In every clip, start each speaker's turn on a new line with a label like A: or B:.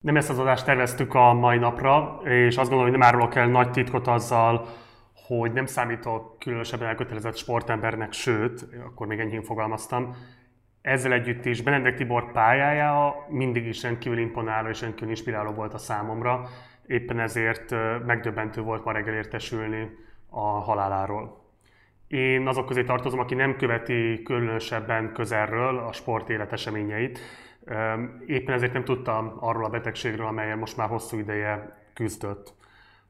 A: Nem ezt az adást terveztük a mai napra, és azt gondolom, hogy nem árulok el nagy titkot azzal, hogy nem számítok különösebben elkötelezett sportembernek, sőt, akkor még enyhén fogalmaztam, ezzel együtt is Benedek Tibor pályája mindig is rendkívül imponáló és rendkívül inspiráló volt a számomra, éppen ezért megdöbbentő volt ma reggel értesülni a haláláról. Én azok közé tartozom, aki nem követi különösebben közelről a sport életeseményeit, Éppen ezért nem tudtam arról a betegségről, amelyen most már hosszú ideje küzdött.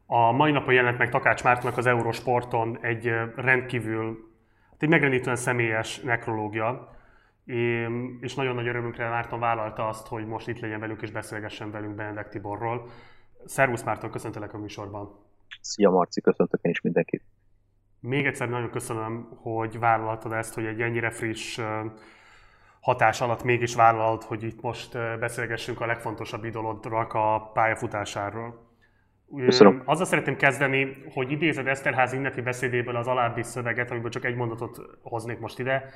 A: A mai napon jelent meg Takács Mártonnak az Eurosporton egy rendkívül, hát egy megrendítően személyes nekrológia, és nagyon nagy örömünkre Márton vállalta azt, hogy most itt legyen velünk és beszélgessen velünk Benedek Tiborról. Szervusz Márton, köszöntelek a műsorban.
B: Szia Marci, köszöntök én is mindenkit.
A: Még egyszer nagyon köszönöm, hogy vállaltad ezt, hogy egy ennyire friss hatás alatt mégis vállalt, hogy itt most beszélgessünk a legfontosabb idolodnak a pályafutásáról.
B: Köszönöm.
A: Azzal szeretném kezdeni, hogy idézed Eszterház ünnepi beszédéből az alábbi szöveget, amiből csak egy mondatot hoznék most ide.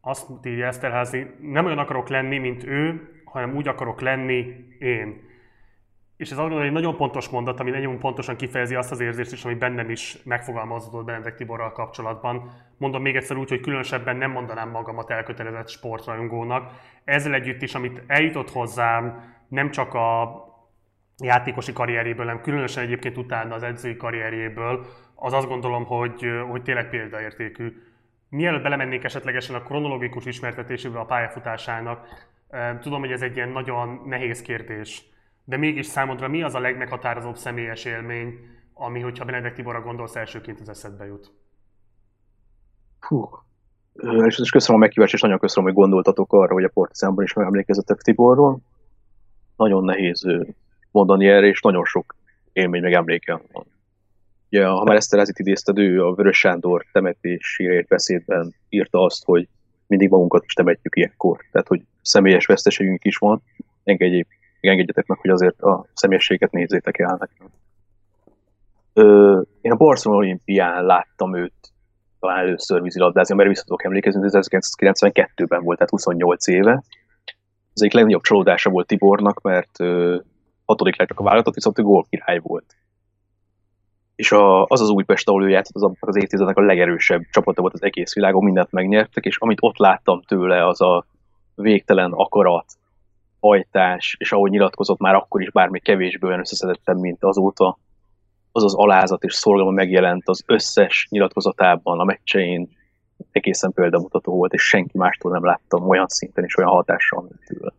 A: Azt írja Eszterházi, nem olyan akarok lenni, mint ő, hanem úgy akarok lenni én. És ez egy nagyon pontos mondat, ami nagyon pontosan kifejezi azt az érzést is, ami bennem is megfogalmazódott Benedek Tiborral kapcsolatban. Mondom még egyszer úgy, hogy különösebben nem mondanám magamat elkötelezett sportrajongónak. Ezzel együtt is, amit eljutott hozzám, nem csak a játékosi karrieréből, hanem különösen egyébként utána az edzői karrierjéből, az azt gondolom, hogy, hogy tényleg példaértékű. Mielőtt belemennék esetlegesen a kronológikus ismertetésébe a pályafutásának, eh, tudom, hogy ez egy ilyen nagyon nehéz kérdés de mégis számodra mi az a legmeghatározóbb személyes élmény, ami, hogyha Benedek Tiborra gondolsz, elsőként az eszedbe jut?
B: Hú. És, és köszönöm a meghívást, és nagyon köszönöm, hogy gondoltatok arra, hogy a Portizánban is megemlékezetek Tiborról. Nagyon nehéz mondani erre, és nagyon sok élmény meg emléke van. Ugye, ha már Eszterázit idézted, ő a Vörös Sándor temetésére beszédben írta azt, hogy mindig magunkat is temetjük ilyenkor. Tehát, hogy személyes veszteségünk is van. Engedjék engedjetek meg, hogy azért a személyességet nézzétek el nekem. Ö, én a Barcelona olimpián láttam őt talán először vízilabdázni, mert vissza tudok emlékezni, ez 1992-ben volt, tehát 28 éve. Az egyik legnagyobb csalódása volt Tibornak, mert ö, hatodik lettek a vállalatot, viszont ő gólkirály volt. És a, az az Újpest, ahol ő játszott, az az évtizednek a legerősebb csapata volt az egész világon, mindent megnyertek, és amit ott láttam tőle, az a végtelen akarat, hajtás, és ahogy nyilatkozott már akkor is bármi kevésbé olyan összeszedettem, mint azóta, az az alázat és szorgalma megjelent az összes nyilatkozatában, a meccsein, egészen példamutató volt, és senki mástól nem láttam olyan szinten és olyan hatással, mint tőle.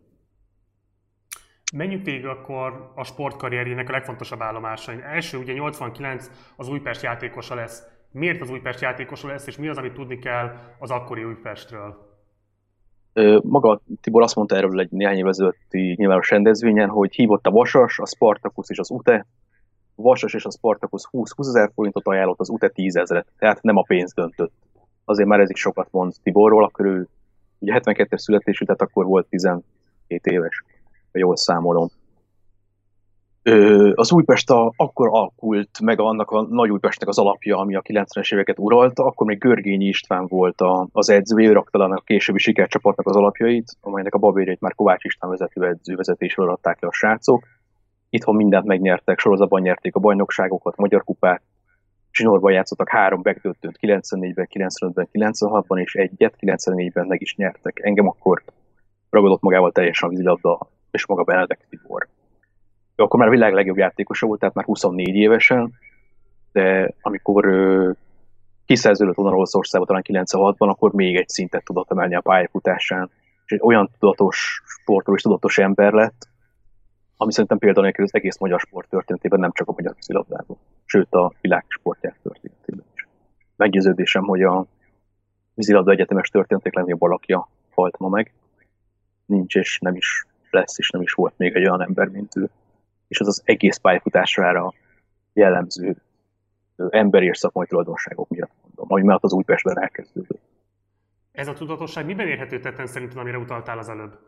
A: Menjünk végig akkor a sportkarrierjének a legfontosabb állomásain. Első, ugye 89 az Újpest játékosa lesz. Miért az Újpest játékosa lesz, és mi az, amit tudni kell az akkori Újpestről?
B: Maga Tibor azt mondta erről egy néhány év ezelőtti nyilvános rendezvényen, hogy hívott a Vasas, a Spartacus és az UTE. A Vasas és a Spartacus 20-20 ezer forintot ajánlott, az UTE 10 ezeret, tehát nem a pénz döntött. Azért már ez is sokat mond Tiborról, akkor ő ugye 72-es születésű, tehát akkor volt 17 éves, ha jól számolom az Újpest a, akkor alakult meg annak a Nagy Újpestnek az alapja, ami a 90-es éveket uralta, akkor még Görgényi István volt a, az edző, ő rakta a későbbi sikercsapatnak az alapjait, amelynek a babérjét már Kovács István vezető edző vezetésről adták le a srácok. Itthon mindent megnyertek, sorozatban nyerték a bajnokságokat, Magyar Kupát, Zsinorban játszottak három begdöntőt 94-ben, 95-ben, 96-ban, és egyet 94-ben meg is nyertek. Engem akkor ragadott magával teljesen a vízilabda, és maga Benedek Tibor ő akkor már a világ legjobb játékosa volt, tehát már 24 évesen, de amikor ő kiszerződött volna Olaszországba talán 96-ban, akkor még egy szintet tudott emelni a pályafutásán, és egy olyan tudatos sportról és tudatos ember lett, ami szerintem például az egész magyar sport történetében, nem csak a magyar vízilabdában, sőt a világ sportják történetében is. Meggyőződésem, hogy a vízilabda egyetemes történetek legnagyobb alakja halt ma meg. Nincs és nem is lesz, és nem is volt még egy olyan ember, mint ő és az az egész pályafutására jellemző emberi és szakmai tulajdonságok miatt mondom, ami miatt az Újpestben elkezdődött.
A: Ez a tudatosság miben érhető tetten szerintem, amire utaltál az előbb?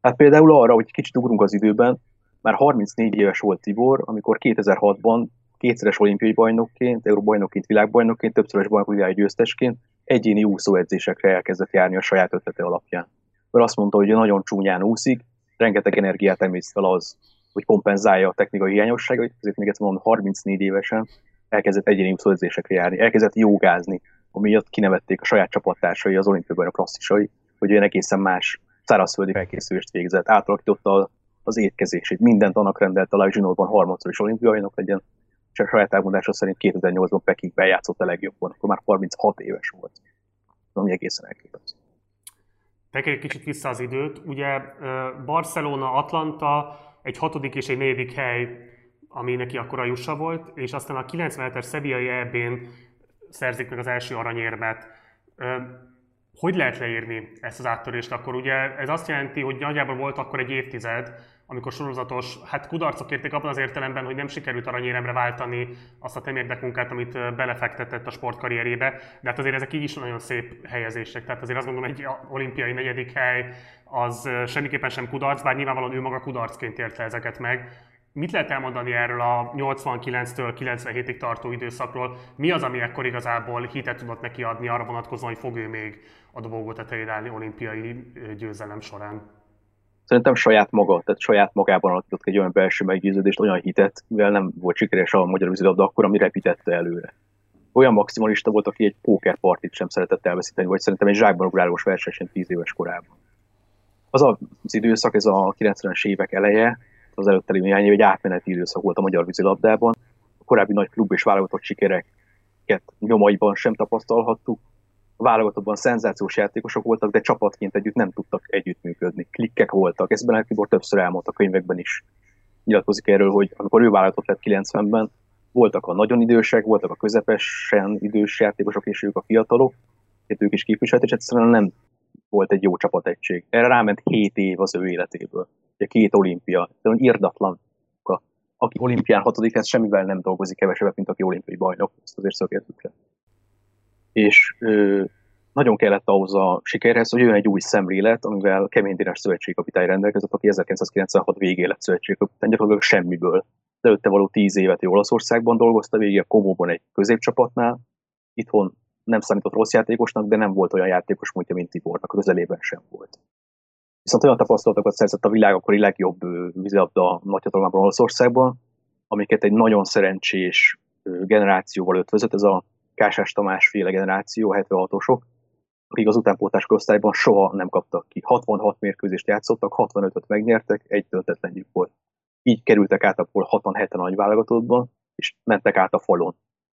B: Hát például arra, hogy kicsit ugrunk az időben, már 34 éves volt Tibor, amikor 2006-ban kétszeres olimpiai bajnokként, euróbajnokként, világbajnokként, többszörös bajnoki győztesként egyéni úszóedzésekre elkezdett járni a saját ötlete alapján. Mert azt mondta, hogy nagyon csúnyán úszik, rengeteg energiát emész fel az, hogy kompenzálja a technikai hiányosságait, ezért még egyszer mondom, 34 évesen elkezdett egyéni úszóedzésekre járni, elkezdett jogázni, amiatt kinevették a saját csapattársai, az olimpiában a klasszisai, hogy olyan egészen más szárazföldi felkészülést végzett, átalakította az étkezését, mindent annak rendelt a zsinórban harmadszor is olimpiainak legyen, és a saját elmondása szerint 2008-ban Pekingben játszott a legjobban, akkor már 36 éves volt. Ami egészen elképesztő.
A: Tekerj kicsit vissza az időt. Ugye Barcelona, Atlanta, egy hatodik és egy negyedik hely, ami neki akkor a jussa volt, és aztán a 97-es Sevillai eb szerzik meg az első aranyérmet. Hogy lehet leírni ezt az áttörést akkor? Ugye ez azt jelenti, hogy nagyjából volt akkor egy évtized, amikor sorozatos, hát kudarcok érték abban az értelemben, hogy nem sikerült aranyéremre váltani azt a temérdek amit belefektetett a sportkarrierébe, de hát azért ezek így is nagyon szép helyezések. Tehát azért azt gondolom, egy olimpiai negyedik hely az semmiképpen sem kudarc, bár nyilvánvalóan ő maga kudarcként érte ezeket meg. Mit lehet elmondani erről a 89-től 97-ig tartó időszakról? Mi az, ami ekkor igazából hitet tudott neki adni arra vonatkozóan, hogy fog ő még a dobogó tetején állni olimpiai győzelem során?
B: Szerintem saját maga, tehát saját magában alakított egy olyan belső meggyőződést, olyan hitet, mivel nem volt sikeres a magyar vízilabda akkor, amire vitette előre. Olyan maximalista volt, aki egy pókerpartit sem szeretett elveszíteni, vagy szerintem egy zsákban ugrálós versenyen 10 éves korában. Az az időszak, ez a 90-es évek eleje, az előtte néhány év egy átmeneti időszak volt a magyar vízilabdában. A korábbi nagy klub és válogatott sikereket nyomaiban sem tapasztalhattuk. Válogatottban szenzációs játékosok voltak, de csapatként együtt nem tudtak együttműködni. Klikkek voltak, ezt Benel Tibor többször elmondta a könyvekben is. Nyilatkozik erről, hogy amikor ő válogatott lett 90-ben, voltak a nagyon idősek, voltak a közepesen idős játékosok, és ők a fiatalok, ők is képviselt, és egyszerűen nem volt egy jó csapategység. Erre ráment 7 év az ő életéből ugye két olimpia, de irdatlan, aki olimpián hatodik, ez semmivel nem dolgozik kevesebbet, mint aki olimpiai bajnok, ezt azért szögértük le. És ö, nagyon kellett ahhoz a sikerhez, hogy jön egy új szemlélet, amivel Kemény Dénes szövetségkapitány rendelkezett, aki 1996 végén lett szövetségkapitány, gyakorlatilag semmiből. De előtte való tíz évet Olaszországban dolgozta, végig a Komóban egy középcsapatnál, itthon nem számított rossz játékosnak, de nem volt olyan játékos, mint Tibornak, közelében sem volt. Viszont olyan tapasztalatokat szerzett a világ akkori legjobb vízilabda nagyhatalmában Olaszországban, amiket egy nagyon szerencsés generációval ötvözött, ez a Kásás Tamás féle generáció, 76-osok, akik az utánpótás osztályban soha nem kaptak ki. 66 mérkőzést játszottak, 65-öt megnyertek, egy töltetlenjük volt. Így kerültek át a 67 nagy válogatottban, és mentek át a falon.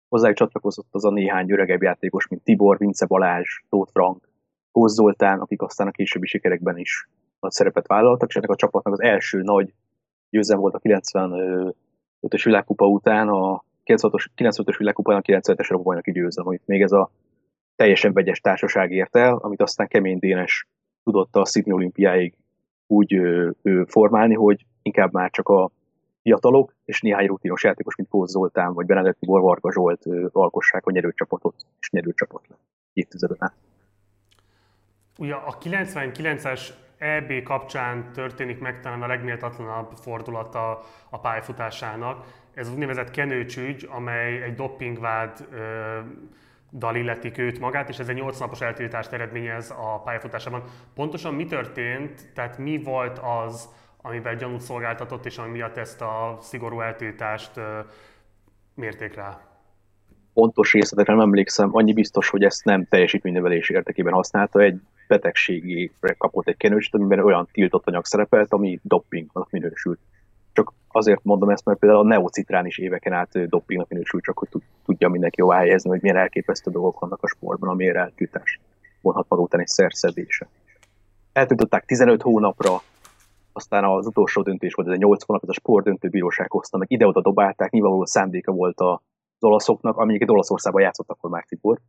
B: Hozzájuk csatlakozott az a néhány öregebb játékos, mint Tibor, Vince Balázs, Tóth Frank, Zoltán, akik aztán a későbbi sikerekben is nagy szerepet vállaltak, és ennek a csapatnak az első nagy győzelem volt a 95-ös világkupa után, a 95-ös, 95-ös világkupa a 97-es Európa-bajnoki győzelem, amit még ez a teljesen vegyes társaság ért el, amit aztán Kemény Dénes tudott a Sydney olimpiáig úgy ö, ö, formálni, hogy inkább már csak a fiatalok és néhány rutinos játékos, mint Kóz Zoltán vagy Benedek Tibor Varga Zsolt ö, alkossák a nyerőcsapatot, és nyerőcsapat lett évtizeden át.
A: Ugye a 99-es EB kapcsán történik meg talán a legméltatlanabb fordulata a pályafutásának. Ez úgynevezett kenőcsügy, amely egy doppingvád dal illetik őt magát, és ez egy 8 napos eltiltást eredményez a pályafutásában. Pontosan mi történt, tehát mi volt az, amivel gyanút szolgáltatott, és ami miatt ezt a szigorú eltiltást mérték rá?
B: Pontos részletekre nem emlékszem, annyi biztos, hogy ezt nem teljesítménynevelési értekében használta, egy betegségére kapott egy kenőst, amiben olyan tiltott anyag szerepelt, ami dopingnak minősült. Csak azért mondom ezt, mert például a neocitrán is éveken át dopingnak minősült, csak hogy tudja mindenki jól helyezni, hogy milyen elképesztő dolgok vannak a sportban, amiért eltiltás vonhat maga után egy szerszedése. Eltiltották 15 hónapra, aztán az utolsó döntés volt, ez a 8 hónap, ez a sportdöntőbíróság hozta meg, ide-oda dobálták, nyilvánvaló szándéka volt az olaszoknak, amelyeket Olaszországban játszottak akkor már Tibor,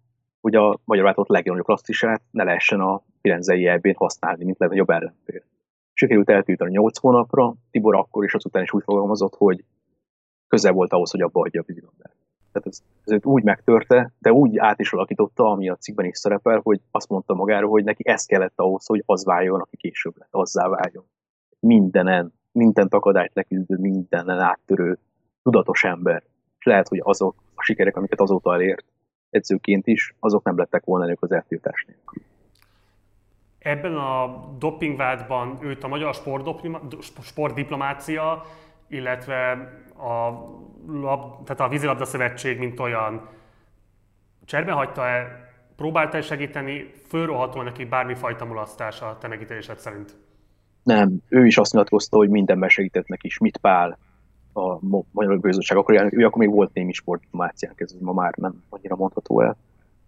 B: hogy a magyar válogatott legnagyobb klasszisát ne lehessen a Firenzei eb használni, mint legnagyobb ellenfél. Sikerült eltűnteni 8 hónapra, Tibor akkor is azután is úgy fogalmazott, hogy közel volt ahhoz, hogy abba adja a vízilabdát. Tehát ez, ez úgy megtörte, de úgy át is alakította, ami a cikkben is szerepel, hogy azt mondta magáról, hogy neki ez kellett ahhoz, hogy az váljon, aki később lett, azzá váljon. Mindenen, minden akadályt leküzdő, mindenen áttörő, tudatos ember. És lehet, hogy azok a sikerek, amiket azóta elért, edzőként is, azok nem lettek volna elők az eltiltás nélkül.
A: Ebben a dopingvádban őt a magyar sportdiplomácia, illetve a, lab, tehát a vízilabda szövetség, mint olyan cserben hagyta-e, próbálta-e segíteni, fölrohatóan neki bármifajta mulasztása a te megítélésed szerint?
B: Nem, ő is azt nyilatkozta, hogy mindenben segített neki, mit Pál, a Magyar Bizottság, akkor, ő akkor még volt némi sportdiplomáciánk, ez ma már nem annyira mondható el.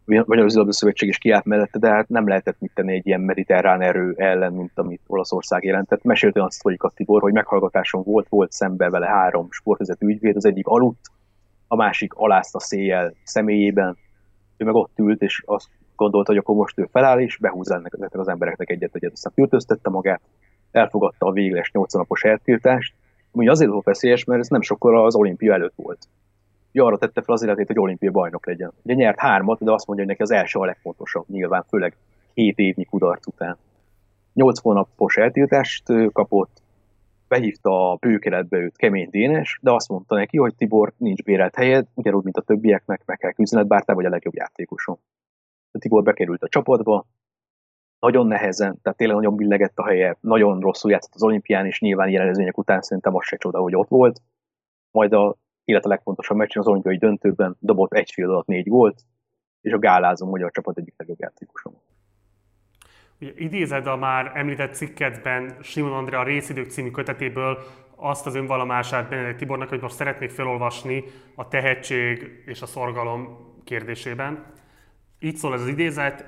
B: Magyar Vízilabda Szövetség is kiállt mellette, de hát nem lehetett mit tenni egy ilyen mediterrán erő ellen, mint amit Olaszország jelentett. Mesélte azt, hogy a Tibor, hogy meghallgatáson volt, volt szembe vele három sportvezető ügyvéd, az egyik aludt, a másik alázta széjjel személyében, ő meg ott ült, és azt gondolta, hogy akkor most ő feláll, és behúzza ennek, ennek az embereknek egyet-egyet. Aztán fürtöztette magát, elfogadta a végleges 80 napos eltiltást, ami azért volt veszélyes, mert ez nem sokkal az olimpia előtt volt. Ugye arra tette fel az életét, hogy olimpiai bajnok legyen. Ugye nyert hármat, de azt mondja, hogy neki az első a legfontosabb, nyilván, főleg 7 évnyi kudarc után. 8 hónapos eltiltást kapott, behívta a bőkeletbe őt kemény Dénes, de azt mondta neki, hogy Tibor nincs bérelt helyed, ugyanúgy, mint a többieknek, meg kell küzdened, bár te vagy a legjobb játékosom. Tibor bekerült a csapatba, nagyon nehezen, tehát tényleg nagyon billegett a helye, nagyon rosszul játszott az olimpián, és nyilván jelenzőnyek után szerintem az se csoda, hogy ott volt. Majd a illetve a legfontosabb meccsen, az olimpiai döntőben dobott egy fél alatt négy gólt, és a gálázó magyar csapat egyik legjobb játékosom.
A: Ugye idézed a már említett cikkedben Simon Andrea részidők című kötetéből azt az önvallomását Benedek Tibornak, hogy most szeretnék felolvasni a tehetség és a szorgalom kérdésében. Így szól ez az idézet.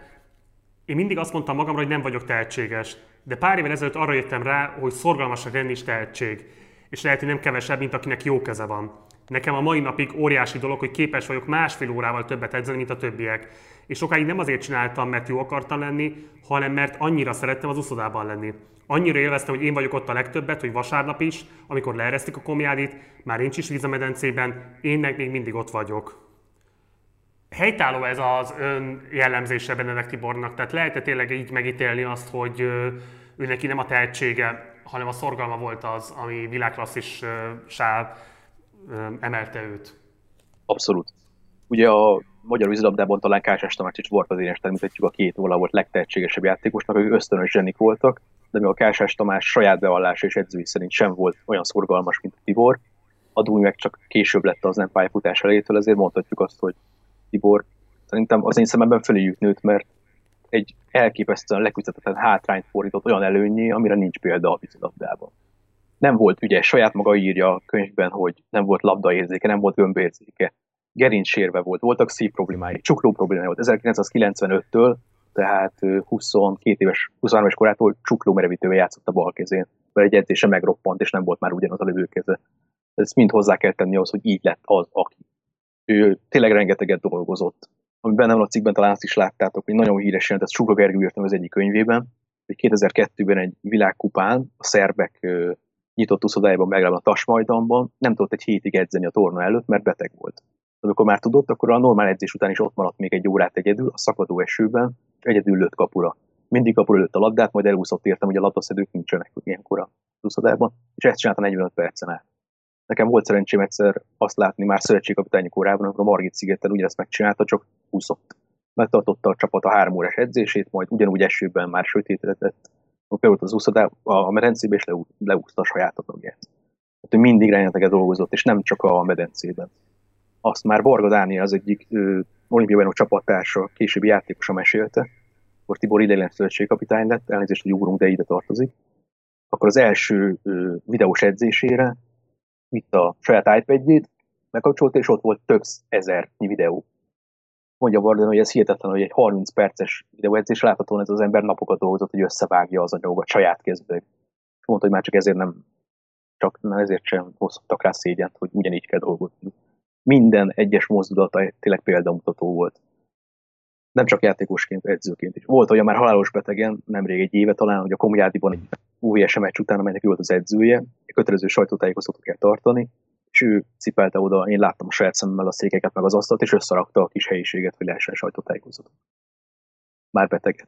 A: Én mindig azt mondtam magamra, hogy nem vagyok tehetséges, de pár évvel ezelőtt arra jöttem rá, hogy szorgalmasak lenni is tehetség, és lehet, hogy nem kevesebb, mint akinek jó keze van. Nekem a mai napig óriási dolog, hogy képes vagyok másfél órával többet edzeni, mint a többiek. És sokáig nem azért csináltam, mert jó akartam lenni, hanem mert annyira szerettem az uszodában lenni. Annyira élveztem, hogy én vagyok ott a legtöbbet, hogy vasárnap is, amikor leeresztik a komjádit, már nincs is víz a medencében, én meg még mindig ott vagyok. Helytálló ez az ön jellemzése Benedek Tibornak, tehát lehet tényleg így megítélni azt, hogy ő neki nem a tehetsége, hanem a szorgalma volt az, ami világklasszissá emelte őt.
B: Abszolút. Ugye a magyar vízilabdában talán Kásás Tamás és Borka Dénes termítetjük a két volna volt legtehetségesebb játékosnak, akik ösztönös zsenik voltak, de mi a Kásás Tamás saját bevallása és edzői szerint sem volt olyan szorgalmas, mint a Tibor. A Dúj meg csak később lett az nem pályafutás elejétől, ezért mondhatjuk azt, hogy Tibor szerintem az én szememben föléjük nőtt, mert egy elképesztően leküzdhetetlen hátrányt fordított olyan előnyé, amire nincs példa a vízilabdában nem volt ügyes, saját maga írja a könyvben, hogy nem volt labdaérzéke, nem volt gömbérzéke, gerincsérve volt, voltak szív problémái, csukló problémája volt. 1995-től, tehát 22 éves, 23 éves korától csukló merevítővel játszott a bal kezén, mert egy edzése megroppant, és nem volt már ugyanaz a lövőkeze. Ezt mind hozzá kell tenni ahhoz, hogy így lett az, aki. Ő tényleg rengeteget dolgozott. Ami benne van a cikkben, talán azt is láttátok, hogy nagyon híres jelent, ezt Sugla Gergő írtam az egyik könyvében, hogy 2002-ben egy világkupán a szerbek nyitott uszodájában megáll a Tasmajdanban, nem tudott egy hétig edzeni a torna előtt, mert beteg volt. Amikor már tudott, akkor a normál edzés után is ott maradt még egy órát egyedül, a szakadó esőben, egyedül lőtt kapura. Mindig kapura lőtt a labdát, majd elúszott értem, hogy a labdaszedők nincsenek ilyenkor a uszodában, és ezt csinálta 45 percen át. Nekem volt szerencsém egyszer azt látni már szövetségkapitányi korában, amikor a Margit szigeten ugyanezt megcsinálta, csak úszott. Megtartotta a csapat a három órás edzését, majd ugyanúgy esőben már sötétedett, beült az úszodá, a medencébe, és leúszta a saját tagját. Tehát ő mindig rengeteget dolgozott, és nem csak a medencében. Azt már Varga Dániel az egyik olimpiai bajnok csapattársa, későbbi játékosa mesélte, akkor Tibor ideiglenes szövetségkapitány lett, elnézést, hogy ugrunk, de ide tartozik. Akkor az első ö, videós edzésére vitt a saját iPad-jét, megkapcsolta, és ott volt több ezer videó mondja Warden, hogy ez hihetetlen, hogy egy 30 perces videóedzés láthatóan ez az ember napokat dolgozott, hogy összevágja az anyagokat saját kézbe. És mondta, hogy már csak ezért nem, csak ezért sem hoztak rá szégyent, hogy ugyanígy kell dolgozni. Minden egyes mozdulata tényleg példamutató volt. Nem csak játékosként, edzőként is. Volt olyan már halálos betegen, nemrég egy éve talán, hogy a Komjádiban egy UVS meccs után, amelynek volt az edzője, kötelező sajtótájékoztatót kell tartani, és ő cipelte oda, én láttam a saját szemmel a székeket, meg az asztalt, és összerakta a kis helyiséget, hogy lehessen sajtótájékozatot. Már beteg.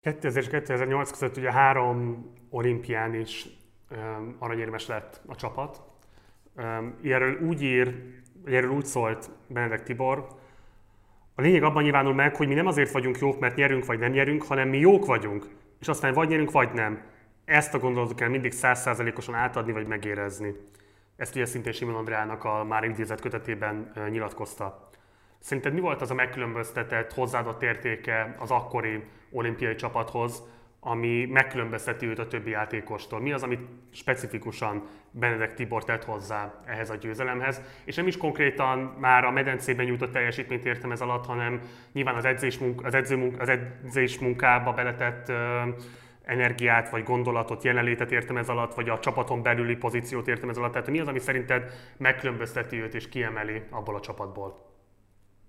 A: 2000 és 2008 között ugye három olimpián is um, aranyérmes lett a csapat. Um, erről úgy ír, erről úgy szólt Benedek Tibor, A lényeg abban nyilvánul meg, hogy mi nem azért vagyunk jók, mert nyerünk vagy nem nyerünk, hanem mi jók vagyunk, és aztán vagy nyerünk, vagy nem. Ezt a gondolatot kell mindig százszázalékosan átadni vagy megérezni. Ezt ugye szintén Simon Andrának a már idézett kötetében nyilatkozta. Szerinted mi volt az a megkülönböztetett hozzáadott értéke az akkori olimpiai csapathoz, ami megkülönbözteti őt a többi játékostól? Mi az, amit specifikusan Benedek Tibor tett hozzá ehhez a győzelemhez? És nem is konkrétan már a medencében nyújtott teljesítményt értem ez alatt, hanem nyilván az edzés, munk, az edző munk, az edzés munkába beletett energiát, vagy gondolatot, jelenlétet értem ez alatt, vagy a csapaton belüli pozíciót értem ez alatt. Tehát mi az, ami szerinted megkülönbözteti őt és kiemeli abból a csapatból?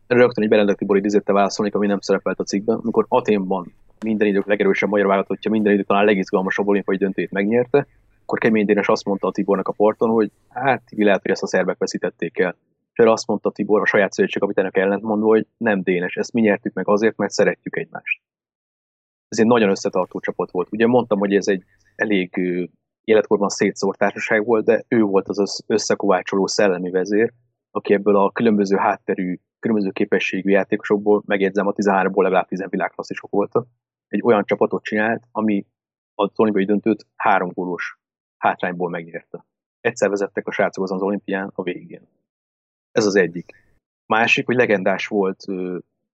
B: Rögtön egy Benedek Tibor idézette válaszolni, ami nem szerepelt a cikkben. Amikor Aténban minden idők legerősebb magyar válogatottja, minden idők talán legizgalmasabb olimpiai döntőjét megnyerte, akkor Kemény Dénes azt mondta a Tibornak a porton, hogy hát lehet, hogy ezt a szerbek veszítették el. És erre azt mondta Tibor a saját szövetségkapitánynak ellentmondva, hogy nem Dénes, ezt mi nyertük meg azért, mert szeretjük egymást ez egy nagyon összetartó csapat volt. Ugye mondtam, hogy ez egy elég életkorban szétszórt társaság volt, de ő volt az összekovácsoló szellemi vezér, aki ebből a különböző hátterű, különböző képességű játékosokból, megjegyzem, a 13-ból legalább 10 világklasszisok voltak, egy olyan csapatot csinált, ami az olimpiai döntőt három gólos hátrányból megnyerte. Egyszer vezettek a srácok az olimpián a végén. Ez az egyik. Másik, hogy legendás volt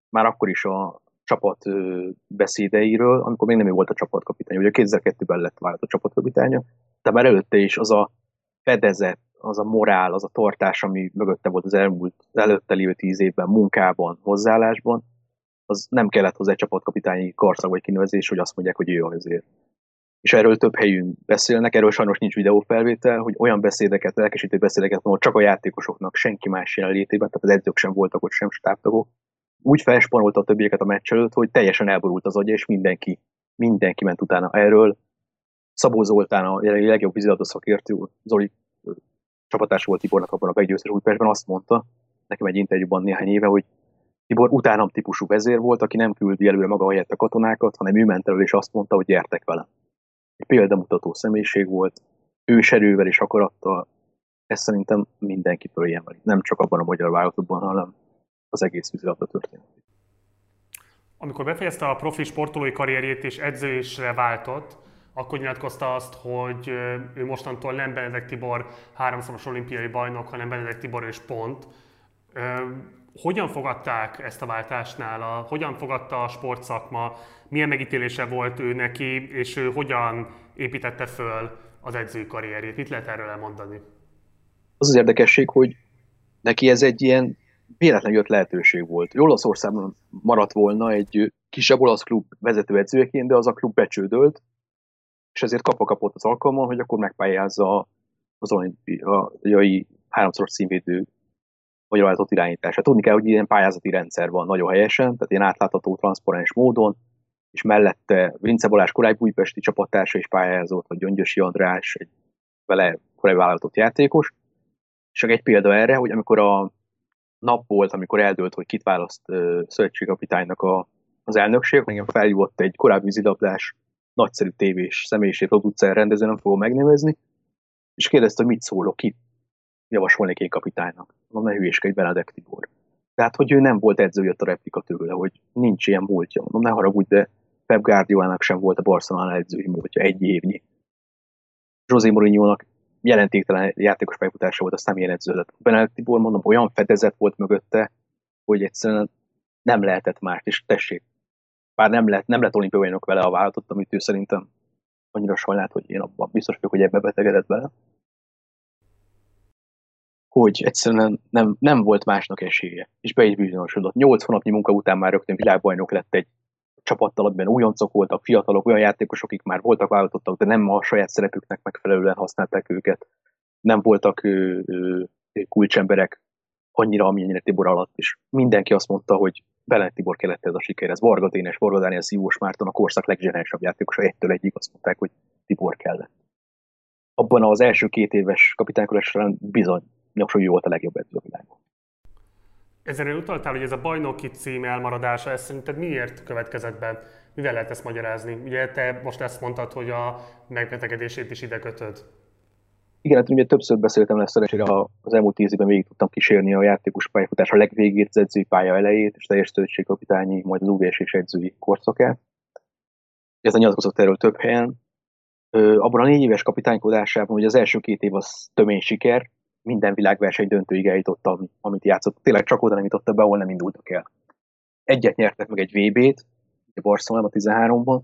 B: már akkor is a, csapat beszédeiről, amikor még nem ő volt a csapatkapitány. Ugye 2002-ben lett vált a csapatkapitánya, de már előtte is az a fedezet, az a morál, az a tartás, ami mögötte volt az elmúlt, előtte lévő tíz évben, munkában, hozzáállásban, az nem kellett hozzá egy csapatkapitányi karszak vagy kinevezés, hogy azt mondják, hogy ő azért. És erről több helyünk beszélnek, erről sajnos nincs videófelvétel, hogy olyan beszédeket, lelkesítő beszédeket ahol csak a játékosoknak, senki más jelenlétében, tehát az edzők sem voltak ott, sem stábtagok, úgy felspanolta a többieket a meccs előtt, hogy teljesen elborult az agya, és mindenki, mindenki ment utána erről. Szabó Zoltán, a legjobb vízilabda szakértő, Zoli csapatás volt Tibornak abban a meggyőztes Újpestben, azt mondta nekem egy interjúban néhány éve, hogy Tibor utánam típusú vezér volt, aki nem küldi előre maga helyett a katonákat, hanem ő ment elő, és azt mondta, hogy gyertek velem. Egy példamutató személyiség volt, ős erővel és akarattal, ezt szerintem mindenki följemeli, nem csak abban a magyar válogatottban, hanem az egész vízilabda történet.
A: Amikor befejezte a profi sportolói karrierjét és edzősre váltott, akkor nyilatkozta azt, hogy ő mostantól nem Benedek Tibor háromszoros olimpiai bajnok, hanem Benedek Tibor és pont. Hogyan fogadták ezt a váltást nála? Hogyan fogadta a sportszakma? Milyen megítélése volt ő neki, és ő hogyan építette föl az edzői karrierjét? Mit lehet erről elmondani?
B: Az az érdekesség, hogy neki ez egy ilyen véletlen jött lehetőség volt. Olaszországban maradt volna egy kisebb olasz klub vezetőedzőjeként, de az a klub becsődölt, és ezért kapva kapott az alkalmon, hogy akkor megpályázza az olimpiai háromszoros színvédő magyar váltott irányítását. Tudni kell, hogy ilyen pályázati rendszer van nagyon helyesen, tehát ilyen átlátható, transzparens módon, és mellette Vince Balázs korábbi újpesti csapattársa is pályázott, vagy Gyöngyösi András, egy vele korábbi vállalatot játékos. Csak egy példa erre, hogy amikor a nap volt, amikor eldőlt, hogy kit választ uh, szövetségkapitánynak a, az elnökség. Engem feljúvott egy korábbi vízilabdás, nagyszerű tévés személyiség, producer, rendező, nem fogom megnevezni, és kérdezte, hogy mit szólok, kit javasolnék én kapitánynak. Mondom, ne hülyéskedj, Benedek Tibor. Tehát, hogy ő nem volt edző, jött a replika tőle, hogy nincs ilyen múltja. Mondom, ne haragudj, de Pep Guardiolának sem volt a Barcelona edzői múltja, egy évnyi. José Mourinho-nak jelentéktelen játékos pályafutása volt, aztán milyen edződött. Benedek Tibor, mondom, olyan fedezet volt mögötte, hogy egyszerűen nem lehetett más, és tessék, bár nem lett, nem lett olimpiai vele a váltott, amit ő szerintem annyira sajnált, hogy én abban biztos vagyok, hogy ebbe betegedett bele. Hogy egyszerűen nem, nem volt másnak esélye, és be is bizonyosodott. Nyolc hónapnyi munka után már rögtön világbajnok lett egy csapattal, amiben újoncok voltak, fiatalok, olyan játékosok, akik már voltak vállalatottak, de nem a saját szerepüknek megfelelően használták őket. Nem voltak ő, ő, kulcsemberek annyira, amennyire Tibor alatt is. Mindenki azt mondta, hogy Belen Tibor kellett ez a siker, ez Varga Dénes, Varga Dániel, Szívós Márton, a korszak legzsenálisabb játékosa, egytől egyik azt mondták, hogy Tibor kellett. Abban az első két éves kapitánykodás során bizony, hogy volt a legjobb edző a világon.
A: Ezen utaltál, hogy ez a bajnoki cím elmaradása, ez szerinted miért következett be? Mivel lehet ezt magyarázni? Ugye te most ezt mondtad, hogy a megbetegedését is ide kötöd.
B: Igen, hát ugye többször beszéltem lesz szerencsére, az elmúlt tíz évben végig tudtam kísérni a játékos pályafutás a legvégét, az edzői pálya elejét, és teljes kapitányi, majd az UVS és edzői korszakát. Ez a nyilatkozott erről több helyen. Abban a négy éves kapitánykodásában, hogy az első két év az tömény siker, minden világverseny döntőig eljutott, amit játszott. Tényleg csak oda nem jutott be, ahol nem indultak el. Egyet nyertek meg egy VB-t, a Barcelonában 13-ban,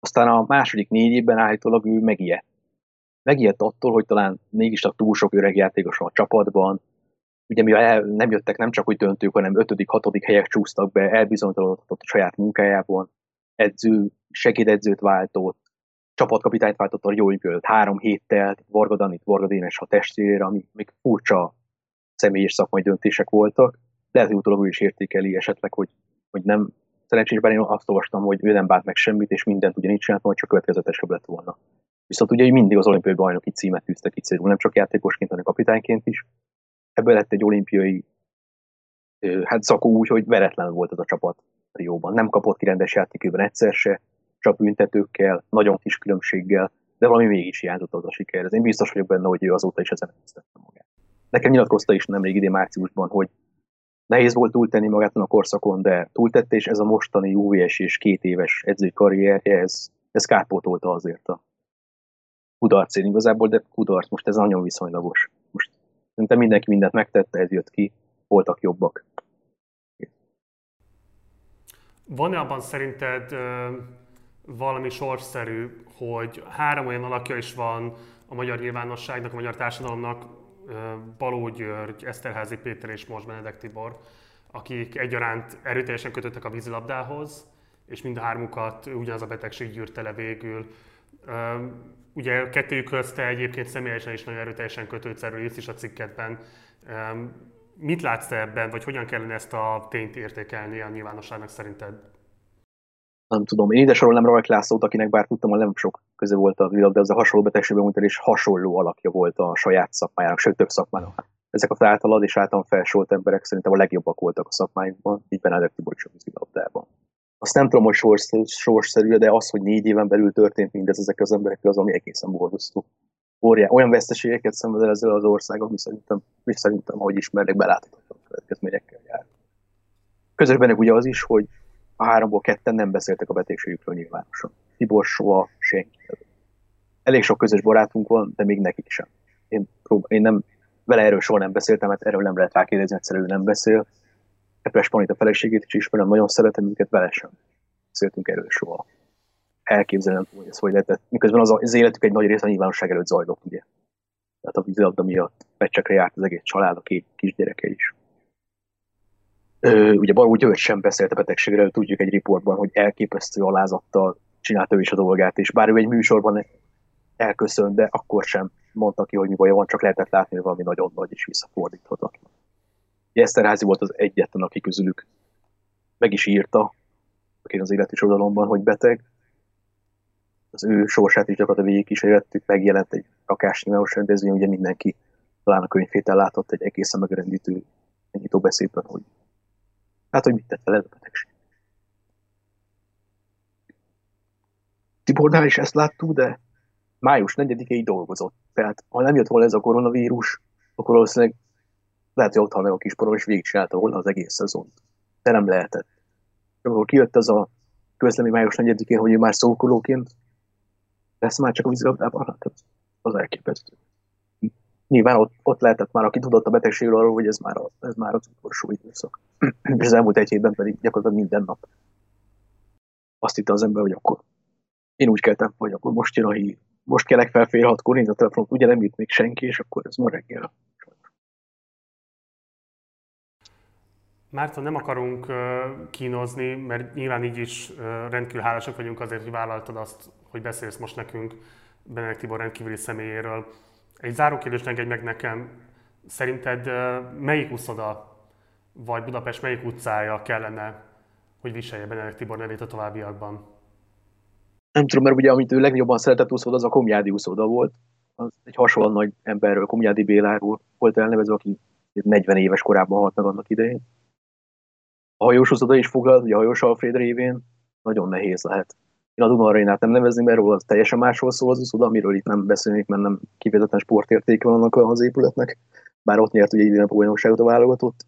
B: aztán a második négy évben állítólag ő megijedt. Megijedt attól, hogy talán mégis a túl sok öreg játékos van a csapatban, ugye mivel el, nem jöttek nem csak úgy döntők, hanem ötödik, hatodik helyek csúsztak be, elbizonytalanodott a saját munkájában, edző, segédedzőt váltott, csapatkapitányt váltott a jó előtt három héttel, Varga Danit, Varga Dénes a testvére, ami még furcsa személyes szakmai döntések voltak. Lehet, hogy utólag ő is értékeli esetleg, hogy, hogy nem szerencsés, bár én azt olvastam, hogy ő nem bánt meg semmit, és mindent ugyanígy csinált, hogy csak következetesebb lett volna. Viszont ugye mindig az olimpiai bajnoki címet tűzte ki célul, nem csak játékosként, hanem kapitányként is. Ebből lett egy olimpiai hát szakó úgy, hogy veretlen volt ez a csapat Rióban. Nem kapott ki rendes játékőben egyszer se, csak büntetőkkel, nagyon kis különbséggel, de valami mégis hiányzott az a siker. Ez én biztos vagyok benne, hogy ő azóta is ezen tisztette magát. Nekem nyilatkozta is nemrég idén márciusban, hogy nehéz volt túltenni magát a korszakon, de túltette, és ez a mostani UVS és két éves edzői karrierje, ez, ez kárpótolta azért a kudarcén igazából, de kudarc, most ez nagyon viszonylagos. Most szerintem mindenki mindent megtette, ez jött ki, voltak jobbak.
A: Van-e abban szerinted valami sorszerű, hogy három olyan alakja is van a magyar nyilvánosságnak, a magyar társadalomnak, Baló György, Eszterházi Péter és most Benedek Tibor, akik egyaránt erőteljesen kötöttek a vízilabdához, és mind a hármukat ugyanaz a betegség gyűrte le végül. Ugye kettőjük közt egyébként személyesen is nagyon erőteljesen kötődsz, erről is a cikketben. Mit látsz ebben, vagy hogyan kellene ezt a tényt értékelni a nyilvánosságnak szerinted?
B: Nem tudom, én ide sorolnám Rajk Lászlót, akinek bár tudtam, hogy nem sok köze volt a világ, de az a hasonló betegségben mondta, és hasonló alakja volt a saját szakmájának, sőt több szakmának. Ezek a általad és általán felsolt emberek szerintem a legjobbak voltak a szakmájukban, így Benedek Tibor is a vízilabdában. Azt nem tudom, hogy sors, sorsszerű, de az, hogy négy éven belül történt mindez ezek az emberekkel, az ami egészen borzasztó. Olyan veszteségeket szenved el ezzel az ország, ami szerintem, mi szerintem, ahogy ismernek, beláthatatlan következményekkel jár. Közös benne ugye az is, hogy a háromból ketten nem beszéltek a betegségükről nyilvánosan. Tibor soha senki. Elég sok közös barátunk van, de még nekik sem. Én, prób- én nem, vele erről soha nem beszéltem, mert erről nem lehet rákérdezni, egyszerűen nem beszél. Epes Panit a feleségét is ismerem, nagyon szeretem őket, vele sem beszéltünk erről soha. Elképzelem, hogy ez hogy lehetett. Miközben az, az életük egy nagy része a nyilvánosság előtt zajlott, ugye. Tehát a vízilabda miatt meccsekre járt az egész család, a két kisgyereke is. Ö, ugye Baró György sem beszélt a betegségről, tudjuk egy riportban, hogy elképesztő alázattal csinálta ő is a dolgát, és bár ő egy műsorban elköszönt, de akkor sem mondta ki, hogy mi baj van, csak lehetett látni, hogy valami nagyon nagy és visszafordíthatatlan. Eszterházi volt az egyetlen, aki közülük meg is írta, aki az életi oldalomban, hogy beteg. Az ő sorsát is gyakorlatilag végig kísérlettük, megjelent egy rakás nyilvános rendezvény, ugye mindenki talán a könyvét látott egy egészen megrendítő nyitó beszédben, hogy Hát, hogy mit tett vele ez a betegség. Tibornál is ezt láttuk, de május 4-ig dolgozott. Tehát, ha nem jött volna ez a koronavírus, akkor valószínűleg lehet, hogy ott meg a kisporom, és végigcsinálta volna az egész szezont. De nem lehetett. Amikor kijött az a közlemény május 4-én, hogy ő már szókolóként lesz már csak a vízilabdában, hát az elképesztő nyilván ott, ott lehetett már, aki tudott a betegségről arról, hogy ez már, a, ez már az utolsó időszak. És az elmúlt egy hétben pedig gyakorlatilag minden nap azt hitte az ember, hogy akkor én úgy keltem, hogy akkor most jön a hír. Most kelek fel fél hatkor, néz a telefonot, ugye nem írt még senki, és akkor ez ma reggel.
A: Márta, nem akarunk kínozni, mert nyilván így is rendkívül hálásak vagyunk azért, hogy vállaltad azt, hogy beszélsz most nekünk Benedek Tibor rendkívüli személyéről. Egy záró kérdést engedj meg nekem. Szerinted melyik úszoda, vagy Budapest melyik utcája kellene, hogy viselje Benedek Tibor nevét a továbbiakban?
B: Nem tudom, mert ugye amit ő legjobban szeretett úszoda, az a Komjádi úszoda volt. Az egy hasonlóan nagy emberről, Komjádi Béláról volt elnevezve, aki 40 éves korában halt meg annak idején. A hajós úszoda is foglalt, ugye a hajós Alfred révén nagyon nehéz lehet Én a Duna Arénát nem nevezném, mert róla teljesen másról szól az uszoda, amiről itt nem beszélnék, mert nem kifejezetten sportértéke vannak az épületnek. Bár ott nyert ugye idén a bajnokságot a válogatott.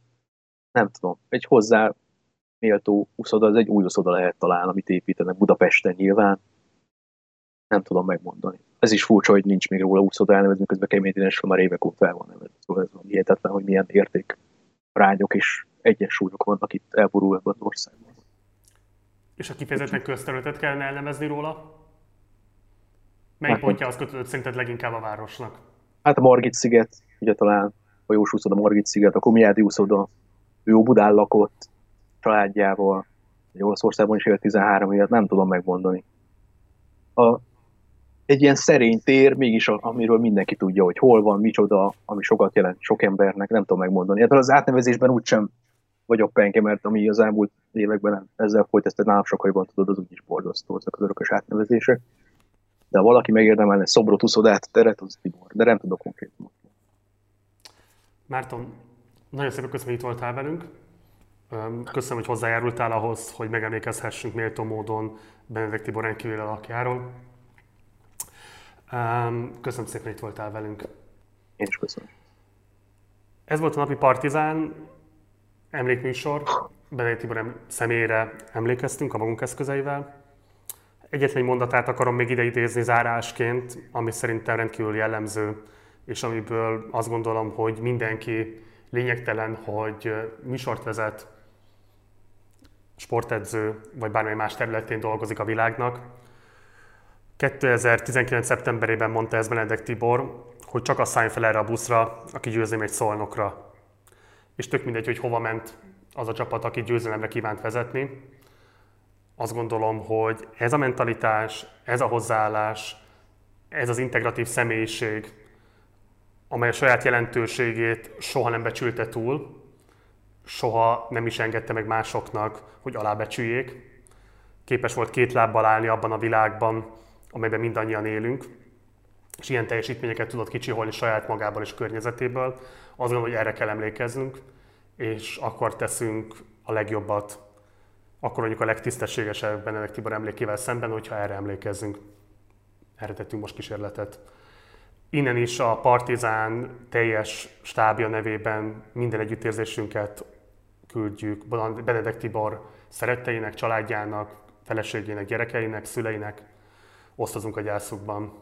B: Nem tudom, egy hozzá méltó uszoda, az egy új uszoda lehet talán, amit építenek Budapesten nyilván. Nem tudom megmondani. Ez is furcsa, hogy nincs még róla uszoda elnevezni, közben Kemény Dénesről már évek óta el van nevezve. Szóval ez van hihetetlen, hogy milyen érték rányok és egyensúlyok vannak itt elborul ebben az országban.
A: És a kifejezetten közterületet kellene elnevezni róla? Melyik hát, pontja az kötődött szerinted leginkább a városnak?
B: Hát a Margit sziget, ugye talán a Jós úszoda Margit sziget, a Komiádi úszoda, ő Budán lakott családjával, egy Olaszországban is élt 13 évet, nem tudom megmondani. A, egy ilyen szerény tér, mégis a, amiről mindenki tudja, hogy hol van, micsoda, ami sokat jelent sok embernek, nem tudom megmondani. Hát az átnevezésben úgysem vagyok penke, mert ami az elmúlt években ezzel folyt, ezt nálam sokkal jobban tudod, az úgyis borzasztó, ezek az örökös átnevezések. De ha valaki megérdemelne szobrot, uszodát, teret, az Tibor, de nem tudok konkrétan.
A: Márton, nagyon szépen köszönöm, hogy itt voltál velünk. Köszönöm, hogy hozzájárultál ahhoz, hogy megemlékezhessünk méltó módon Benedek Tibor rendkívül alakjáról. Köszönöm szépen, hogy itt voltál velünk.
B: Én is köszönöm.
A: Ez volt a napi Partizán emlékműsor. Benedek Tibor személyére emlékeztünk a magunk eszközeivel. Egyetlen mondatát akarom még ide idézni zárásként, ami szerintem rendkívül jellemző, és amiből azt gondolom, hogy mindenki lényegtelen, hogy műsort vezet, sportedző, vagy bármely más területén dolgozik a világnak. 2019. szeptemberében mondta ez Benedek Tibor, hogy csak a szállj fel erre a buszra, aki győzni megy szolnokra. És tök mindegy, hogy hova ment az a csapat, aki győzelemre kívánt vezetni. Azt gondolom, hogy ez a mentalitás, ez a hozzáállás, ez az integratív személyiség, amely a saját jelentőségét soha nem becsülte túl, soha nem is engedte meg másoknak, hogy alábecsüljék. Képes volt két lábbal állni abban a világban, amelyben mindannyian élünk, és ilyen teljesítményeket tudott kicsiholni saját magából és környezetéből. Azt gondolom, hogy erre kell emlékeznünk, és akkor teszünk a legjobbat, akkor mondjuk a legtisztességesebb Benedek Tibor emlékével szemben, hogyha erre emlékezzünk. Erre tettünk most kísérletet. Innen is a Partizán teljes stábja nevében minden együttérzésünket küldjük Benedek Tibor szeretteinek, családjának, feleségének, gyerekeinek, szüleinek, osztozunk a gyászukban.